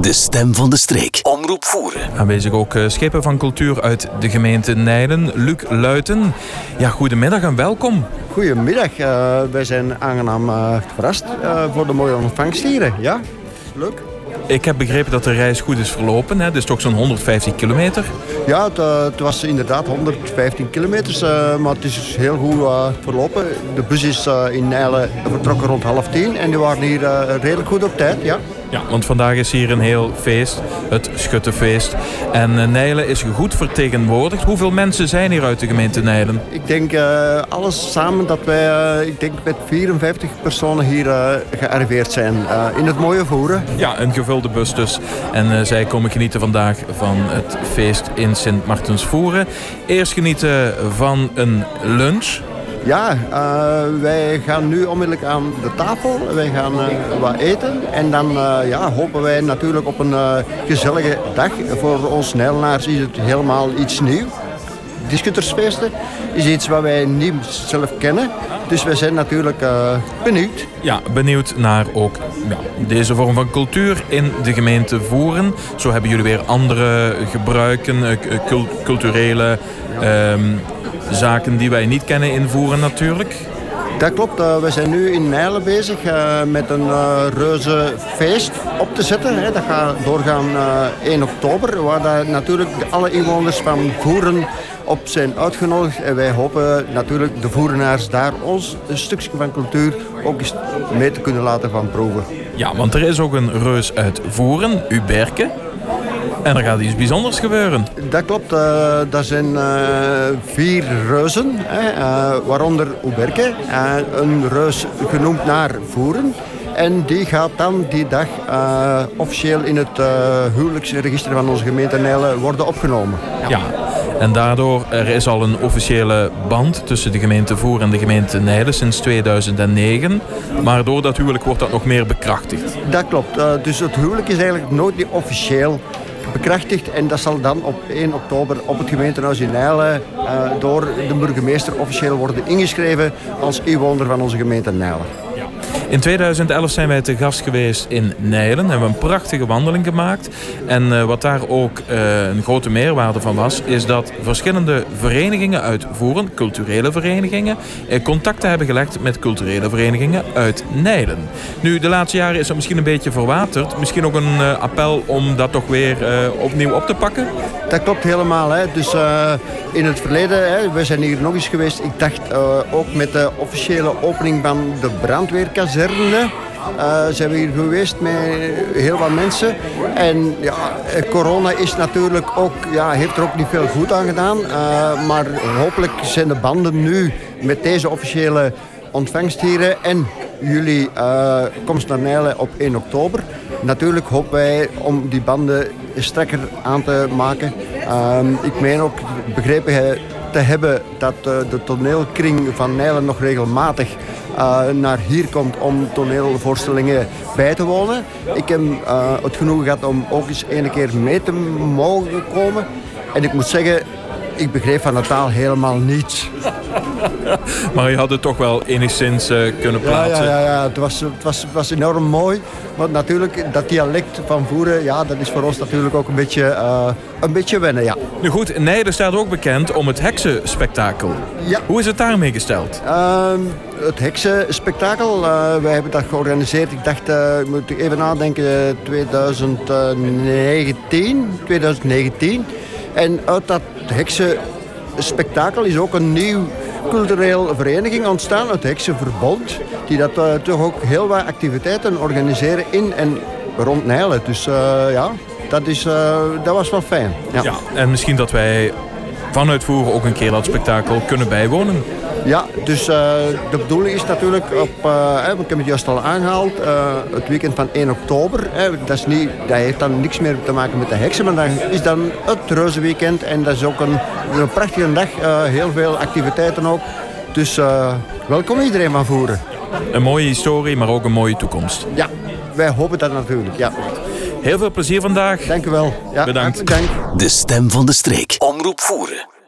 De stem van de streek. Omroep voeren. Aanwezig ook uh, schepen van cultuur uit de gemeente Nijlen. Luc Luiten. Ja, goedemiddag en welkom. Goedemiddag. Uh, wij zijn aangenaam uh, verrast voor de mooie ontvangst hier. Ja, leuk. Ik heb begrepen dat de reis goed is verlopen. Hè? Dus toch zo'n 150 kilometer. Ja, het, het, was inderdaad 115 kilometer. Uh, maar het is dus heel goed uh, verlopen. De bus is in Nijlen vertrokken rond half tien. En die waren hier redelijk goed op tijd. Ja. Ja, want vandaag is hier een heel feest, het Schuttenfeest. En uh, Nijlen is goed vertegenwoordigd. Hoeveel mensen zijn hier uit de gemeente Nijlen? Ik denk uh, alles samen dat wij, uh, ik denk met 54 personen hier gearriveerd zijn. in het mooie voeren. Ja, een gevulde bus dus. En zij komen genieten vandaag van het feest in Sint Martens Voeren. Eerst genieten van een lunch. Ja, uh, wij gaan nu onmiddellijk aan de tafel. Wij gaan uh, wat eten. En dan uh, ja, hopen wij natuurlijk op een gezellige dag. Voor ons Nijlenaars is het helemaal iets nieuws. Discutersfeesten is iets wat wij niet zelf kennen. Dus wij zijn natuurlijk benieuwd. Ja, benieuwd naar ook ja, deze vorm van cultuur in de gemeente Voeren. Zo hebben jullie weer andere gebruiken, culturele... Um, zaken die wij niet kennen invoeren natuurlijk. Dat klopt. Uh, we zijn nu in Nijlen bezig uh, met een uh, reuze feest op te zetten. Hè. Dat gaat doorgaan 1 oktober, waar daar natuurlijk alle inwoners van Voeren op zijn uitgenodigd. En wij hopen natuurlijk de Voerenaars daar ons een stukje van cultuur ook eens mee te kunnen laten van proeven. Ja, want er is ook een reus uit Voeren, Uberke. En er gaat iets bijzonders gebeuren. Dat klopt. Uh, dat zijn uh, vier reuzen, hè, uh, waaronder Uberke. een reus genoemd naar Voeren. En die gaat dan die dag officieel in het huwelijksregister van onze gemeente Nijlen worden opgenomen. Ja. ja. En daardoor er is al een officiële band tussen de gemeente Voer en de gemeente Nijlen sinds 2009. Maar door dat huwelijk wordt dat nog meer bekrachtigd. Dat klopt. dus het huwelijk is eigenlijk nooit niet officieel bekrachtigd. En dat zal dan op 1 oktober op het gemeentehuis in Nijlen uh, door de burgemeester officieel worden ingeschreven als inwoner van onze gemeente Nijlen. In 2011 zijn wij te gast geweest in Nijlen. Hebben we een prachtige wandeling gemaakt. En uh, wat daar ook uh, een grote meerwaarde van was, is dat verschillende verenigingen uitvoeren, culturele verenigingen, eh, contacten hebben gelegd met culturele verenigingen uit Nijlen. Nu, de laatste jaren is dat misschien een beetje verwaterd. Misschien ook een appel om dat toch weer opnieuw op te pakken? Dat klopt helemaal. Hè. Dus in het verleden, hè, we zijn hier nog eens geweest. Ik dacht ook met de officiële opening van de brandweerkazerne uh, zijn we hier geweest met heel wat mensen. En ja, corona is natuurlijk ook, ja, heeft er ook niet veel goed aan gedaan. Uh, maar hopelijk zijn de banden nu met deze officiële ontvangst hier en jullie uh, komst naar Nijlen op 1 oktober. Natuurlijk hopen wij om die banden strekker aan te maken. ik meen ook begrepen te hebben dat de toneelkring van Nijlen nog regelmatig uh, naar hier komt om toneelvoorstellingen bij te wonen. Ik heb uh, het genoegen gehad om ook eens een keer mee te mogen komen. En ik moet zeggen, ik begreep van de taal helemaal niets. maar je had het toch wel enigszins uh, kunnen plaatsen. Ja, ja, ja, Het, was, het, was, het was enorm mooi. Maar natuurlijk, dat dialect van Voeren, ja, dat is voor ons natuurlijk ook een beetje, uh, een beetje wennen, ja. Nu goed, Nijden staat ook bekend om het heksenspektakel. Ja. Hoe is het daarmee gesteld? Uh, het heksenspektakel, uh, wij hebben dat georganiseerd. Ik dacht, uh, moet ik even nadenken, 2019. 2019. En uit dat heksenspektakel is ook een nieuw cultureel vereniging ontstaan, het Heksenverbond. Die dat uh, toch ook heel wat activiteiten organiseren in en rond Nijlen. Dus uh, ja, dat, is, uh, dat was wel fijn. Ja. ja, en misschien dat wij vanuit Voeren ook een keer dat spektakel kunnen bijwonen. Ja, dus uh, de bedoeling is natuurlijk op, uh, ik heb het juist al aangehaald, uh, het weekend van 1 oktober. Hè, dat, is niet, dat heeft dan niks meer te maken met de heksen, maar dat is dan het reuzenweekend. En dat is ook een, een prachtige dag, heel veel activiteiten ook. Dus welkom iedereen van Voeren. Een mooie historie, maar ook een mooie toekomst. Ja, wij hopen dat natuurlijk, ja. Heel veel plezier vandaag. Dank u wel. Ja, Bedankt. Dank. De stem van de streek. Omroep Voeren.